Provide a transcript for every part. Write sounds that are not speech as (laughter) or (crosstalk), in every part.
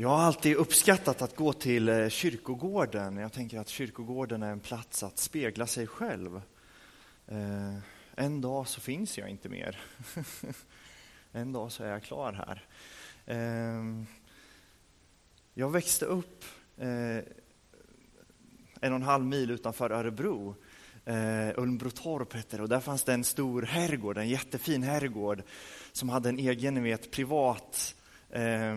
Jag har alltid uppskattat att gå till eh, kyrkogården. Jag tänker att kyrkogården är en plats att spegla sig själv. Eh, en dag så finns jag inte mer. (laughs) en dag så är jag klar här. Eh, jag växte upp en och en halv mil utanför Örebro. Ulmbrotorp hette det och där fanns det en stor herrgård, en jättefin herrgård som hade en egen, ni vet, privat Eh,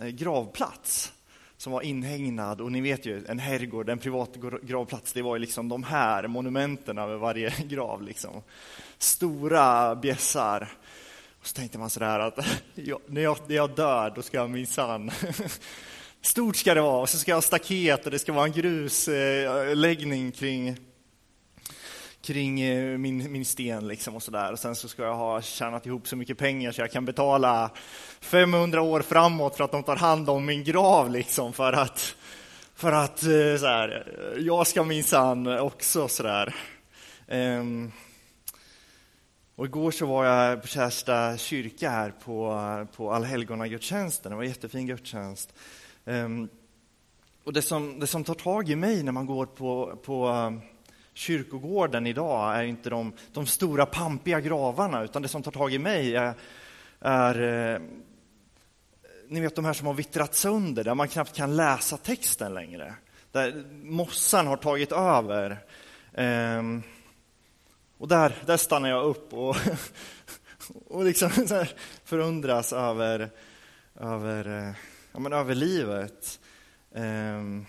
Eh, gravplats som var inhägnad och ni vet ju en herrgård, en privat gravplats, det var ju liksom de här monumenten över varje (laughs) grav. Liksom. Stora bjässar. Och så tänkte man sådär att (laughs) ja, när, jag, när jag dör, då ska jag minsann (laughs) Stort ska det vara, och så ska jag ha staket och det ska vara en grusläggning kring kring eh, min, min sten liksom och sådär. Och sen så ska jag ha tjänat ihop så mycket pengar så jag kan betala 500 år framåt för att de tar hand om min grav liksom för att, för att eh, så här, jag ska minsann också sådär. Um, och igår så var jag på Kärsta kyrka här på, på allhelgonagudstjänsten. Det var en jättefin gudstjänst. Um, och det som, det som tar tag i mig när man går på, på kyrkogården idag är inte de, de stora pampiga gravarna, utan det som tar tag i mig är, är eh, ni vet de här som har vittrat sönder, där man knappt kan läsa texten längre. Där mossan har tagit över. Ehm, och där, där stannar jag upp och, (laughs) och liksom förundras över, över, eh, ja, men över livet. Ehm,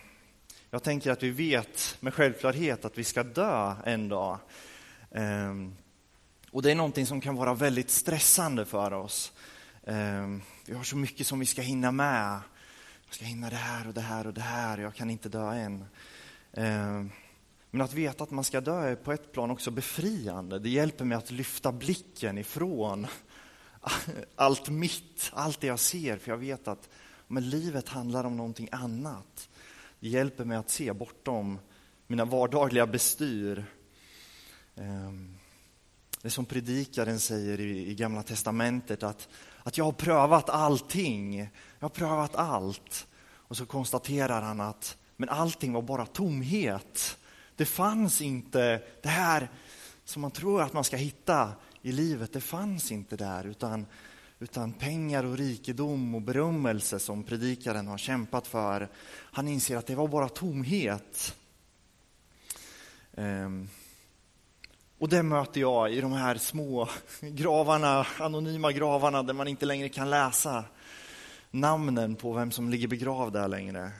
jag tänker att vi vet med självklarhet att vi ska dö en dag. Ehm, och det är någonting som kan vara väldigt stressande för oss. Ehm, vi har så mycket som vi ska hinna med. Jag ska hinna det här och det här och det här, jag kan inte dö än. Ehm, men att veta att man ska dö är på ett plan också befriande. Det hjälper mig att lyfta blicken ifrån allt mitt, allt det jag ser, för jag vet att men livet handlar om någonting annat. Det hjälper mig att se bortom mina vardagliga bestyr. Ehm, det som predikaren säger i, i Gamla Testamentet, att, att jag har prövat allting. Jag har prövat allt. Och så konstaterar han att men allting var bara tomhet. Det fanns inte det här som man tror att man ska hitta i livet, det fanns inte där, utan utan pengar och rikedom och berömmelse som predikaren har kämpat för. Han inser att det var bara tomhet. Ehm. Och det möter jag i de här små gravarna, anonyma gravarna där man inte längre kan läsa namnen på vem som ligger begravd där längre.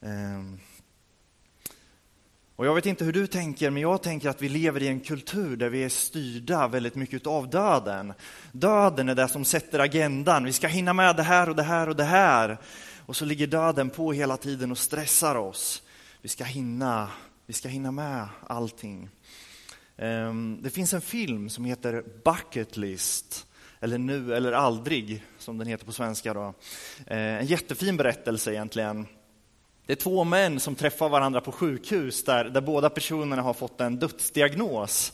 Ehm. Och jag vet inte hur du tänker, men jag tänker att vi lever i en kultur där vi är styrda väldigt mycket av döden. Döden är det som sätter agendan. Vi ska hinna med det här och det här och det här. Och så ligger döden på hela tiden och stressar oss. Vi ska hinna, vi ska hinna med allting. Ehm, det finns en film som heter Bucket List, eller Nu eller aldrig, som den heter på svenska. Då. Ehm, en jättefin berättelse egentligen det är två män som träffar varandra på sjukhus där, där båda personerna har fått en dödsdiagnos.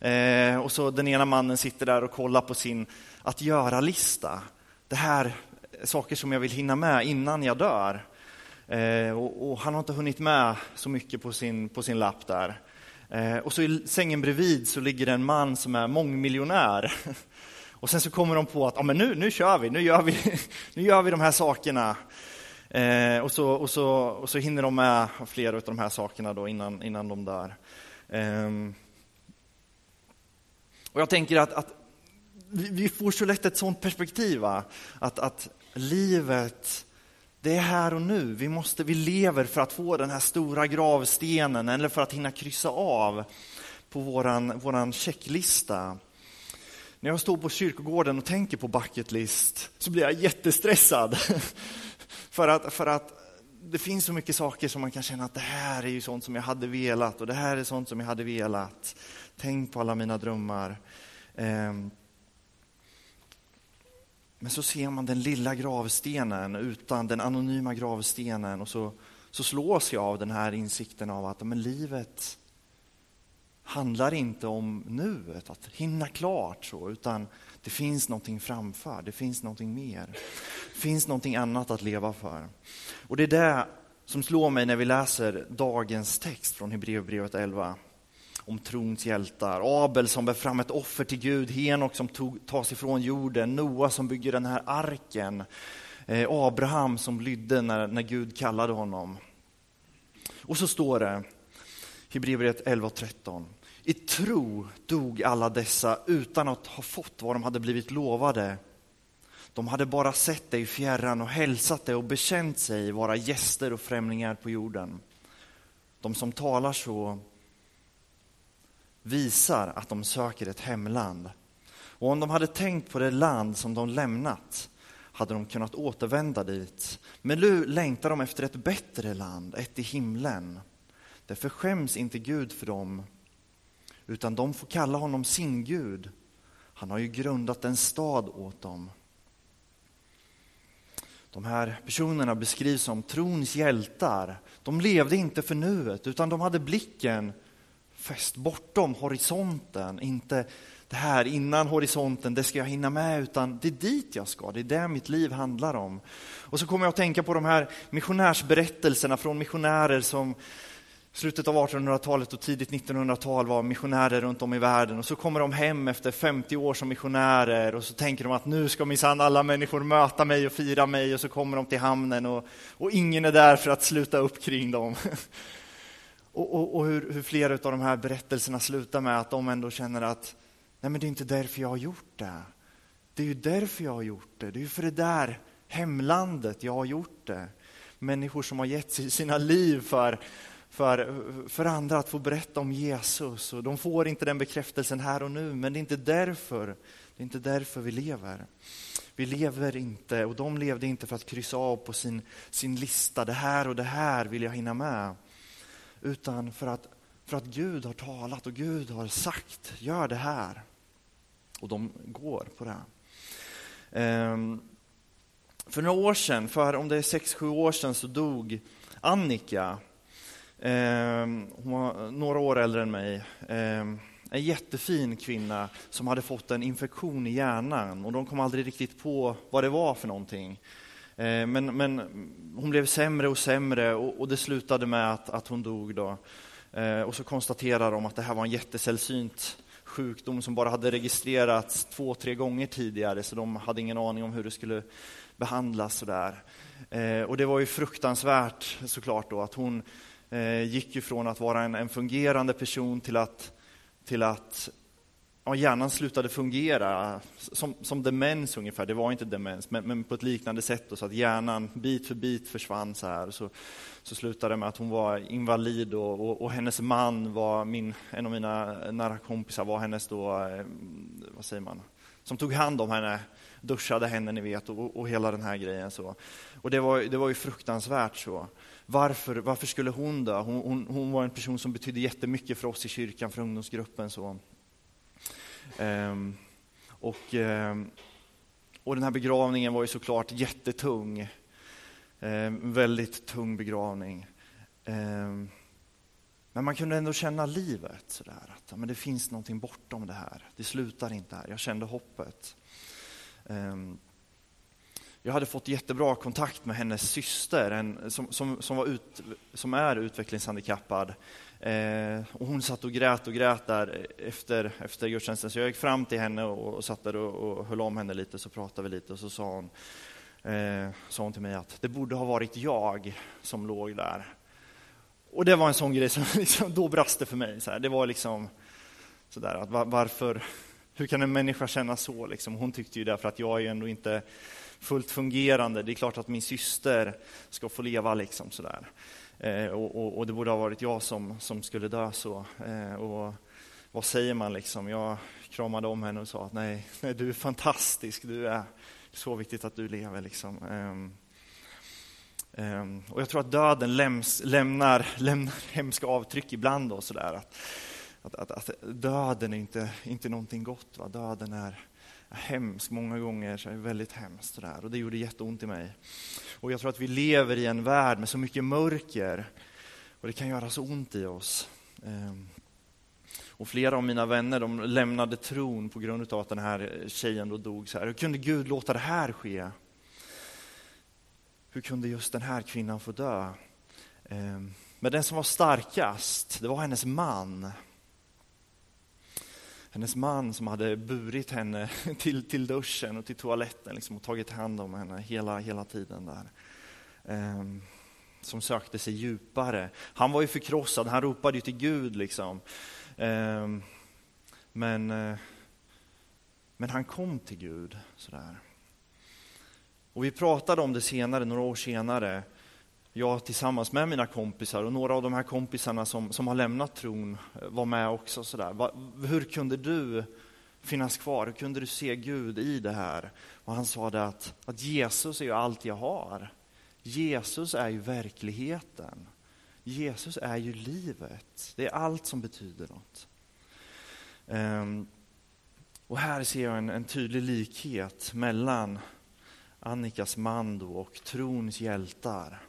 Eh, och så den ena mannen sitter där och kollar på sin att göra-lista. Det här är saker som jag vill hinna med innan jag dör. Eh, och, och, han har inte hunnit med så mycket på sin, på sin lapp där. Eh, och så i sängen bredvid så ligger det en man som är mångmiljonär. (laughs) Och sen så kommer de på att ah, men nu, nu kör vi, nu gör vi, (laughs) nu gör vi de här sakerna. Eh, och, så, och, så, och så hinner de med flera av de här sakerna då innan, innan de dör. Eh, och jag tänker att, att vi, vi, får så lätt ett sånt perspektiv, va? Att, att livet, det är här och nu. Vi, måste, vi lever för att få den här stora gravstenen eller för att hinna kryssa av på våran, våran checklista. När jag står på kyrkogården och tänker på bucket list så blir jag jättestressad. (laughs) För att, för att det finns så mycket saker som man kan känna att det här är ju sånt som jag hade velat och det här är sånt som jag hade velat. Tänk på alla mina drömmar. Ehm. Men så ser man den lilla gravstenen utan den anonyma gravstenen och så, så slås jag av den här insikten av att men livet handlar inte om nuet, att hinna klart så, utan det finns någonting framför, det finns någonting mer. Det finns någonting annat att leva för. Och det är det som slår mig när vi läser dagens text från Hebreerbrevet 11 om trons hjältar. Abel som bär fram ett offer till Gud, Henok som tog, tas ifrån jorden, Noa som bygger den här arken, eh, Abraham som lydde när, när Gud kallade honom. Och så står det, Hebreerbrevet 11 och 13. I tro dog alla dessa utan att ha fått vad de hade blivit lovade. De hade bara sett dig i fjärran och hälsat dig och bekänt sig vara gäster och främlingar på jorden. De som talar så visar att de söker ett hemland. Och om de hade tänkt på det land som de lämnat hade de kunnat återvända dit. Men nu längtar de efter ett bättre land, ett i himlen. Därför skäms inte Gud för dem, utan de får kalla honom sin Gud. Han har ju grundat en stad åt dem. De här personerna beskrivs som trons hjältar. De levde inte för nuet, utan de hade blicken fäst bortom horisonten. Inte det här innan horisonten, det ska jag hinna med, utan det är dit jag ska. Det är det mitt liv handlar om. Och så kommer jag att tänka på de här missionärsberättelserna från missionärer som slutet av 1800-talet och tidigt 1900-tal var missionärer runt om i världen och så kommer de hem efter 50 år som missionärer och så tänker de att nu ska minsann alla människor möta mig och fira mig och så kommer de till hamnen och, och ingen är där för att sluta upp kring dem. (laughs) och, och, och hur, hur, flera av de här berättelserna slutar med att de ändå känner att nej men det är inte därför jag har gjort det. Det är ju därför jag har gjort det. Det är ju för det där hemlandet jag har gjort det. Människor som har gett sina liv för för, för andra att få berätta om Jesus. Och de får inte den bekräftelsen här och nu, men det är inte därför, det är inte därför vi lever. Vi lever inte, och de levde inte för att kryssa av på sin, sin lista, det här och det här vill jag hinna med. Utan för att, för att Gud har talat och Gud har sagt, gör det här. Och de går på det. Ehm, för några år sedan, för om det är sex, sju år sedan, så dog Annika Ehm, hon var några år äldre än mig. Ehm, en jättefin kvinna som hade fått en infektion i hjärnan och de kom aldrig riktigt på vad det var för någonting. Ehm, men, men hon blev sämre och sämre och, och det slutade med att, att hon dog. Då. Och så konstaterade de att det här var en jättesällsynt sjukdom som bara hade registrerats två, tre gånger tidigare, så de hade ingen aning om hur det skulle behandlas. Sådär. Och det var ju fruktansvärt såklart då att hon eh, gick ju från att vara en, en, fungerande person till att, till att ja, hjärnan slutade fungera, som, som demens ungefär. Det var inte demens, men, men på ett liknande sätt, då, så att hjärnan bit för bit försvann. Så här. Så, så slutade det med att hon var invalid och, och, och, hennes man var min, en av mina nära kompisar, var hennes då, eh, vad säger man, som tog hand om henne, duschade henne, ni vet, och, och hela den här grejen. Så. Och det var, det var ju fruktansvärt så varför, varför skulle hon dö? Hon, hon, hon, var en person som betydde jättemycket för oss i kyrkan, för ungdomsgruppen. Så. Ehm, och, ehm, och den här begravningen var ju såklart jättetung. Ehm, väldigt tung begravning. Ehm, men man kunde ändå känna livet, sådär, att men det finns någonting bortom det här. Det slutar inte här. Jag kände hoppet. Ehm, jag hade fått jättebra kontakt med hennes syster, en, som, som, som, var ut, som är utvecklingshandikappad. Eh, och hon satt och grät och grät där efter, efter gudstjänsten, så jag gick fram till henne och, och satt där och, och höll om henne lite, så pratade vi lite och så sa hon, eh, sa hon till mig att det borde ha varit jag som låg där. Och det var en sån grej som (laughs) liksom, då brast det för mig. Så här. Det var liksom sådär att var, varför, hur kan en människa känna så? Liksom? Hon tyckte ju därför att jag är ju ändå inte fullt fungerande. Det är klart att min syster ska få leva liksom sådär. Eh, och, och, och, det borde ha varit jag som, som skulle dö så. Eh, och vad säger man liksom? Jag kramade om henne och sa att nej, nej du är fantastisk, du är så viktigt att du lever liksom. Eh, och jag tror att döden läms, lämnar, (laughs) lämnar hemska avtryck ibland. Och sådär. Att, att, att, att, döden är inte, inte någonting gott. Va? Döden är, hemsk många gånger, så väldigt hemskt. Det där. Och det gjorde jätteont i mig. Och jag tror att vi lever i en värld med så mycket mörker och det kan göra så ont i oss. Ehm. Och flera av mina vänner de lämnade tron på grund av att den här tjejen då dog. Så här. Hur kunde Gud låta det här ske? Hur kunde just den här kvinnan få dö? Ehm. Men den som var starkast, det var hennes man. Hennes man som hade burit henne (laughs) till, till duschen och till toaletten liksom, och tagit hand om henne hela, hela tiden där. Um, som sökte sig djupare. Han var ju förkrossad, han ropade ju till Gud. liksom. Um, men, uh, men han kom till Gud. sådär. Och vi pratade om det senare, några år senare, jag tillsammans med mina kompisar och några av de här kompisarna som, som har lämnat tron eh, var med också. Sådär. Hur kunde du finnas kvar? Hur kunde du se Gud i det här? Och han sa det att, att Jesus är ju allt jag har. Jesus är ju verkligheten. Jesus är ju livet. Det är allt som betyder något. Um, och här ser jag en, en, tydlig likhet mellan Annikas man och trons hjältar.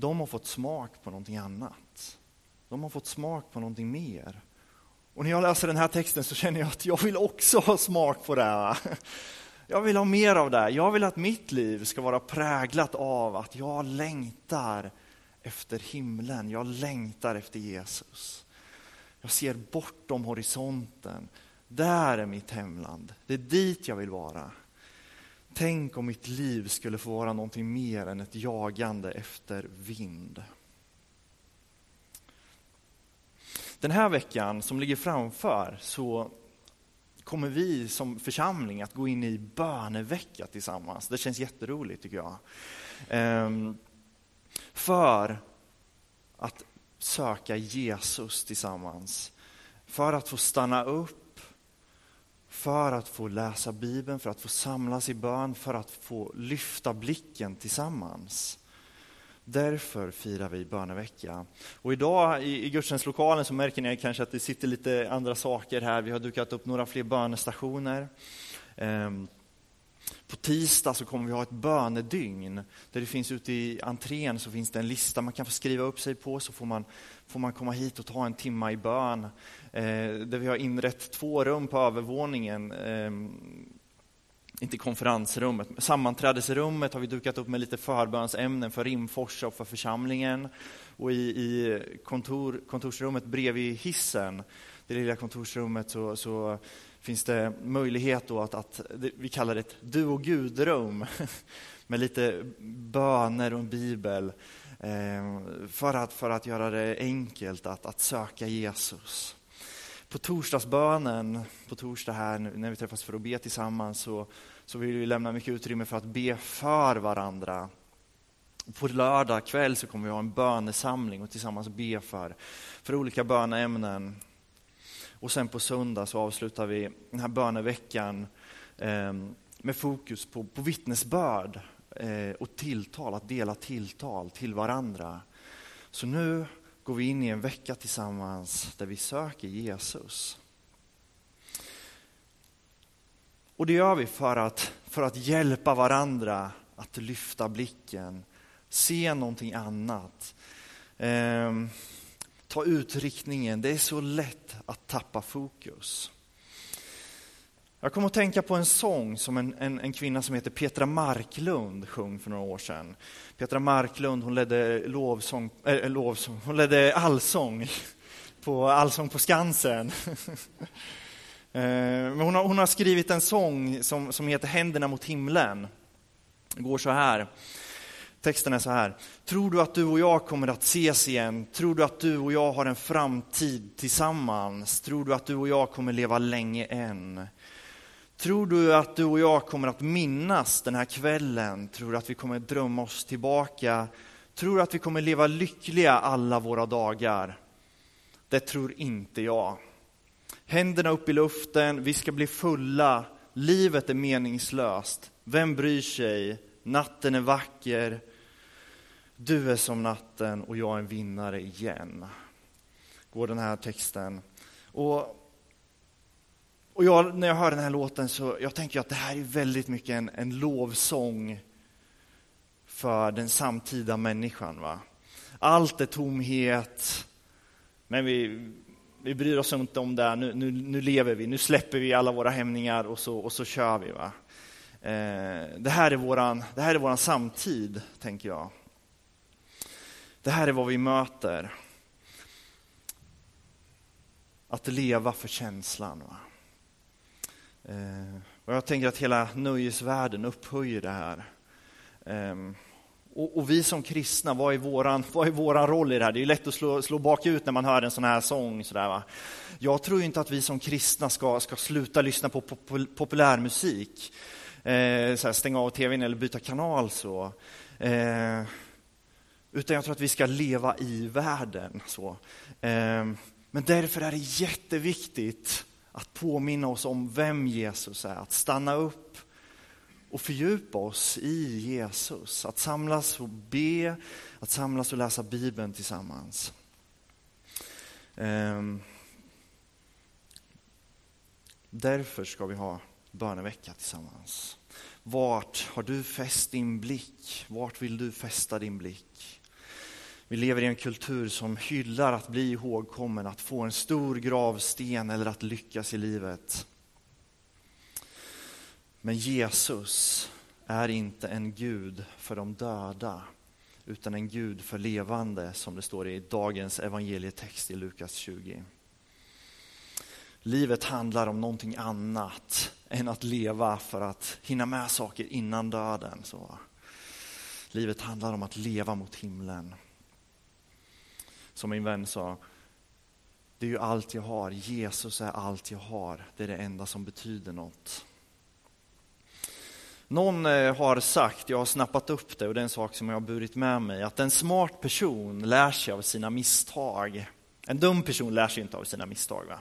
De har fått smak på någonting annat. De har fått smak på någonting mer. Och när jag läser den här texten så känner jag att jag vill också ha smak på det här. Jag vill ha mer av det. Jag vill att mitt liv ska vara präglat av att jag längtar efter himlen. Jag längtar efter Jesus. Jag ser bortom horisonten. Där är mitt hemland. Det är dit jag vill vara. Tänk om mitt liv skulle få vara någonting mer än ett jagande efter vind. Den här veckan som ligger framför så kommer vi som församling att gå in i bönevecka tillsammans. Det känns jätteroligt tycker jag. Ehm, för att söka Jesus tillsammans. För att få stanna upp, för att få läsa Bibeln, för att få samlas i bön, för att få lyfta blicken tillsammans. Därför firar vi bönevecka. Och idag i, i gudstjänstlokalen så märker ni kanske att det sitter lite andra saker här. Vi har dukat upp några fler bönestationer. Ehm, på tisdag så kommer vi ha ett bönedygn. Där det finns ute i entrén så finns det en lista man kan få skriva upp sig på så får man, får man komma hit och ta en timma i bön. Eh, där vi har inrett två rum på övervåningen. Eh, inte konferensrummet, sammanträdesrummet har vi dukat upp med lite förbönsämnen för Rimforsa och för församlingen. Och i, i kontor, kontorsrummet bredvid hissen, det lilla kontorsrummet, så, så finns det möjlighet då att, att, vi kallar det ett du och Gud-rum (laughs) med lite böner och en bibel eh, för, att, för att göra det enkelt att, att söka Jesus. På torsdagsbönen, på torsdag här när vi träffas för att be tillsammans, så, så vill vi lämna mycket utrymme för att be för varandra. På lördag kväll så kommer vi ha en bönesamling och tillsammans be för, för olika böneämnen. Och sen på söndag så avslutar vi den här böneveckan eh, med fokus på, på vittnesbörd eh, och tilltal, att dela tilltal till varandra. Så nu går vi in i en vecka tillsammans där vi söker Jesus. Och det gör vi för att, för att hjälpa varandra att lyfta blicken, se någonting annat. Eh, ta ut riktningen. Det är så lätt att tappa fokus. Jag kommer att tänka på en sång som en, en, en, kvinna som heter Petra Marklund sjöng för några år sedan. Petra Marklund hon ledde, lovsång, äh, lovsång, hon ledde allsång (laughs) på Allsång på Skansen. (laughs) Eh, men hon har, hon har skrivit en sång som, som heter Händerna mot himlen. Det går så här. Texten är så här. Tror du att du och jag kommer att ses igen? Tror du att du och jag har en framtid tillsammans? Tror du att du och jag kommer leva länge än? Tror du att du och jag kommer att minnas den här kvällen? Tror du att vi kommer att drömma oss tillbaka? Tror du att vi kommer leva lyckliga alla våra dagar? Det tror inte jag. Händerna upp i luften, vi ska bli fulla. Livet är meningslöst. Vem bryr sig? Natten är vacker. Du är som natten och jag är en vinnare igen. Går den här texten. Och, och jag, när jag hör den här låten så jag tänker att det här är väldigt mycket en, en lovsång för den samtida människan. Va? Allt är tomhet, Men vi, vi bryr oss inte om det, nu, nu, nu lever vi, nu släpper vi alla våra hämningar och så, och så kör vi. Va? Eh, det, här är våran, det här är våran samtid, tänker jag. Det här är vad vi möter. Att leva för känslan. Va? Eh, och jag tänker att hela nöjesvärlden upphöjer det här. Eh, och, och, vi som kristna, vad är, våran, vad är våran roll i det här? Det är lätt att slå, slå bakut när man hör en sån här sång. Så där, va? Jag tror inte att vi som kristna ska, ska sluta lyssna på populärmusik. Eh, så här, stänga av tvn eller byta kanal. så. Eh, utan jag tror att vi ska leva i världen. Så. Ehm, men därför är det jätteviktigt att påminna oss om vem Jesus är, att stanna upp och fördjupa oss i Jesus. Att samlas och be, att samlas och läsa Bibeln tillsammans. Ehm, därför ska vi ha bönevecka tillsammans. Vart har du fäst din blick? Vart vill du fästa din blick? Vi lever i en kultur som hyllar att bli ihågkommen, att få en stor gravsten eller att lyckas i livet. Men Jesus är inte en Gud för de döda, utan en Gud för levande, som det står i dagens evangelietext i Lukas 20. Livet handlar om någonting annat än att leva för att hinna med saker innan döden. Så. Livet handlar om att leva mot himlen. Som min vän sa, det är ju allt jag har. Jesus är allt jag har. Det är det enda som betyder något. Någon eh, har sagt, jag har snappat upp det och det är en sak som jag har burit med mig, att en smart person lär sig av sina misstag. En dum person lär sig inte av sina misstag. Va?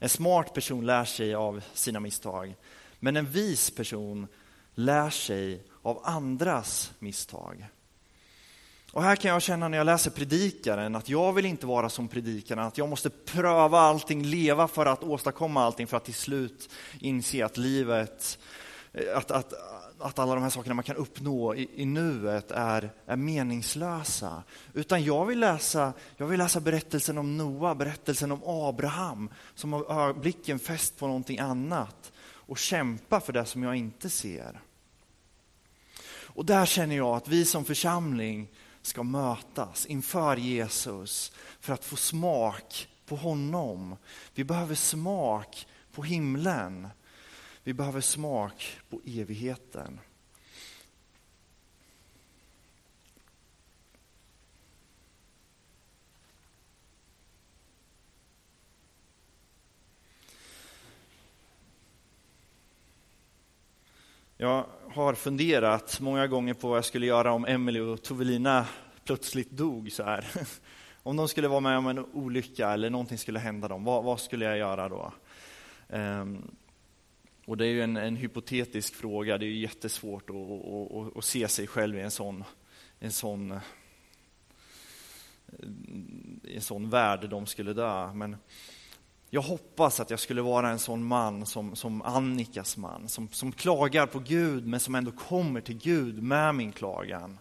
En smart person lär sig av sina misstag. Men en vis person lär sig av andras misstag. Och här kan jag känna när jag läser predikaren att jag vill inte vara som predikaren, att jag måste pröva allting, leva för att åstadkomma allting för att till slut inse att livet, att, att, att alla de här sakerna man kan uppnå i, i nuet är, är meningslösa. Utan jag vill, läsa, jag vill läsa berättelsen om Noa, berättelsen om Abraham som har blicken fäst på någonting annat och kämpa för det som jag inte ser. Och där känner jag att vi som församling ska mötas inför Jesus för att få smak på honom. Vi behöver smak på himlen. Vi behöver smak på evigheten. Jag har funderat många gånger på vad jag skulle göra om Emelie och Tovelina plötsligt dog så här. (laughs) Om de skulle vara med om en olycka eller någonting skulle hända dem, vad, vad skulle jag göra då? Um, och det är ju en, en, hypotetisk fråga, det är ju jättesvårt att, att, att, att se sig själv i en sån, en sån i en sån värld de skulle dö. Men jag hoppas att jag skulle vara en sån man som, som Annikas man, som, som klagar på Gud men som ändå kommer till Gud med min klagan.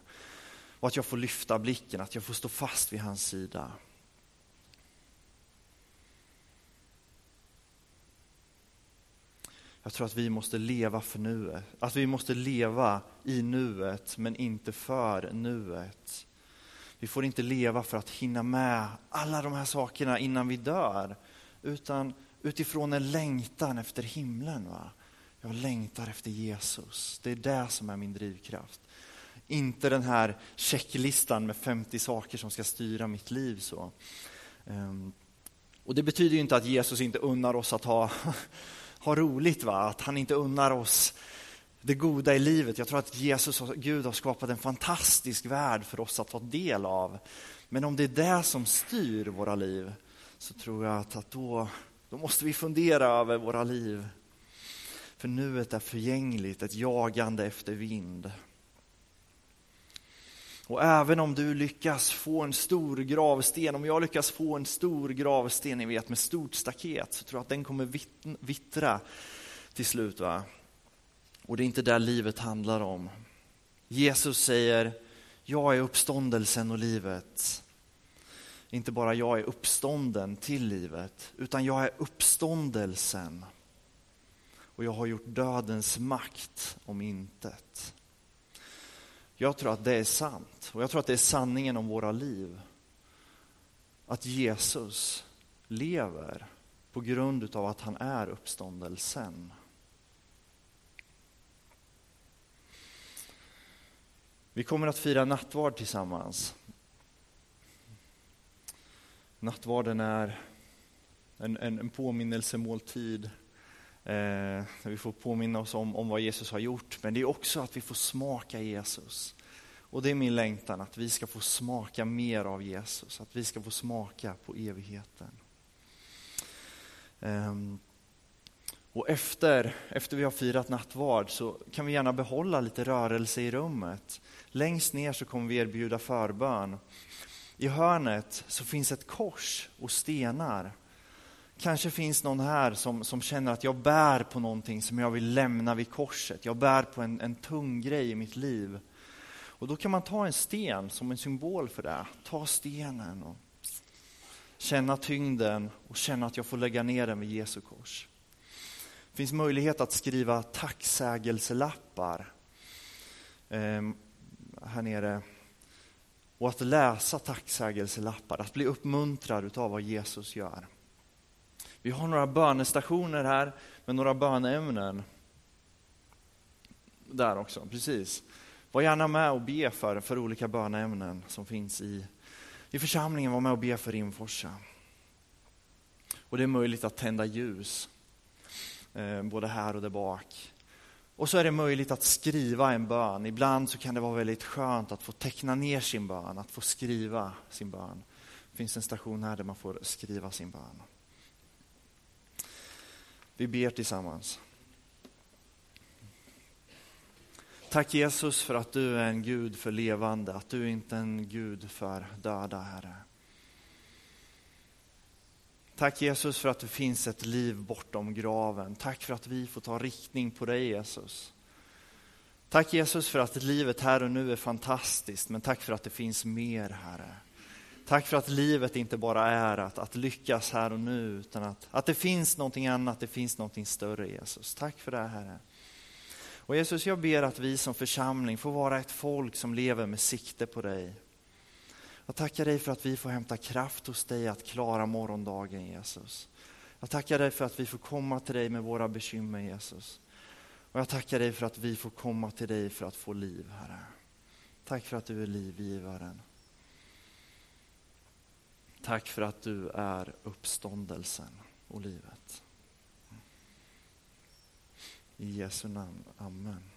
Och att jag får lyfta blicken, att jag får stå fast vid hans sida. Jag tror att vi måste leva för nuet. Att vi måste leva i nuet, men inte för nuet. Vi får inte leva för att hinna med alla de här sakerna innan vi dör, utan utifrån en längtan efter himlen. Va? Jag längtar efter Jesus. Det är det som är min drivkraft. Inte den här checklistan med 50 saker som ska styra mitt liv. så. Ehm, och Det betyder inte att Jesus inte unnar oss att ha (laughs) ha roligt, va? att han inte unnar oss det goda i livet. Jag tror att Jesus och Gud har skapat en fantastisk värld för oss att ta del av. Men om det är det som styr våra liv så tror jag att, att då, då måste vi fundera över våra liv. För nuet är förgängligt, ett jagande efter vind. Och även om du lyckas få en stor gravsten, om jag lyckas få en stor gravsten, ni vet med stort staket, så tror jag att den kommer vittra till slut. Va? Och det är inte det livet handlar om. Jesus säger, jag är uppståndelsen och livet inte bara jag är uppstånden till livet, utan jag är uppståndelsen. Och jag har gjort dödens makt om intet. Jag tror att det är sant, och jag tror att det är sanningen om våra liv. Att Jesus lever på grund av att han är uppståndelsen. Vi kommer att fira nattvard tillsammans. Nattvarden är en, en, en påminnelsemåltid eh, där vi får påminna oss om, om vad Jesus har gjort. Men det är också att vi får smaka Jesus. Och det är min längtan att vi ska få smaka mer av Jesus, att vi ska få smaka på evigheten. Um, och efter, efter vi har firat nattvard så kan vi gärna behålla lite rörelse i rummet. Längst ner så kommer vi erbjuda förbön. I hörnet så finns ett kors och stenar. Kanske finns någon här som, som känner att jag bär på någonting som jag vill lämna vid korset. Jag bär på en, en tung grej i mitt liv. Och då kan man ta en sten som en symbol för det. Ta stenen och känna tyngden och känna att jag får lägga ner den vid Jesu kors. Det finns möjlighet att skriva tacksägelselappar eh, här nere och att läsa tacksägelselappar, att bli uppmuntrad av vad Jesus gör. Vi har några bönestationer här med några böneämnen. Där också, precis. Var gärna med och be för, för olika böneämnen som finns i, i församlingen. Var med och be för Rimforsa. Och det är möjligt att tända ljus, eh, både här och där bak. Och så är det möjligt att skriva en bön. Ibland så kan det vara väldigt skönt att få teckna ner sin bön, att få skriva sin bön. Det finns en station här där man får skriva sin bön. Vi ber tillsammans. Tack Jesus för att du är en Gud för levande, att du inte är en Gud för döda, Herre. Tack Jesus för att det finns ett liv bortom graven. Tack för att vi får ta riktning på dig Jesus. Tack Jesus för att livet här och nu är fantastiskt, men tack för att det finns mer Herre. Tack för att livet inte bara är att, att lyckas här och nu, utan att, att det finns någonting annat, det finns någonting större Jesus. Tack för det Herre. Och Jesus, jag ber att vi som församling får vara ett folk som lever med sikte på dig. Jag tackar dig för att vi får hämta kraft hos dig att klara morgondagen Jesus. Jag tackar dig för att vi får komma till dig med våra bekymmer Jesus. Och jag tackar dig för att vi får komma till dig för att få liv Herre. Tack för att du är livgivaren. Tack för att du är uppståndelsen och livet. I Jesu namn. Amen.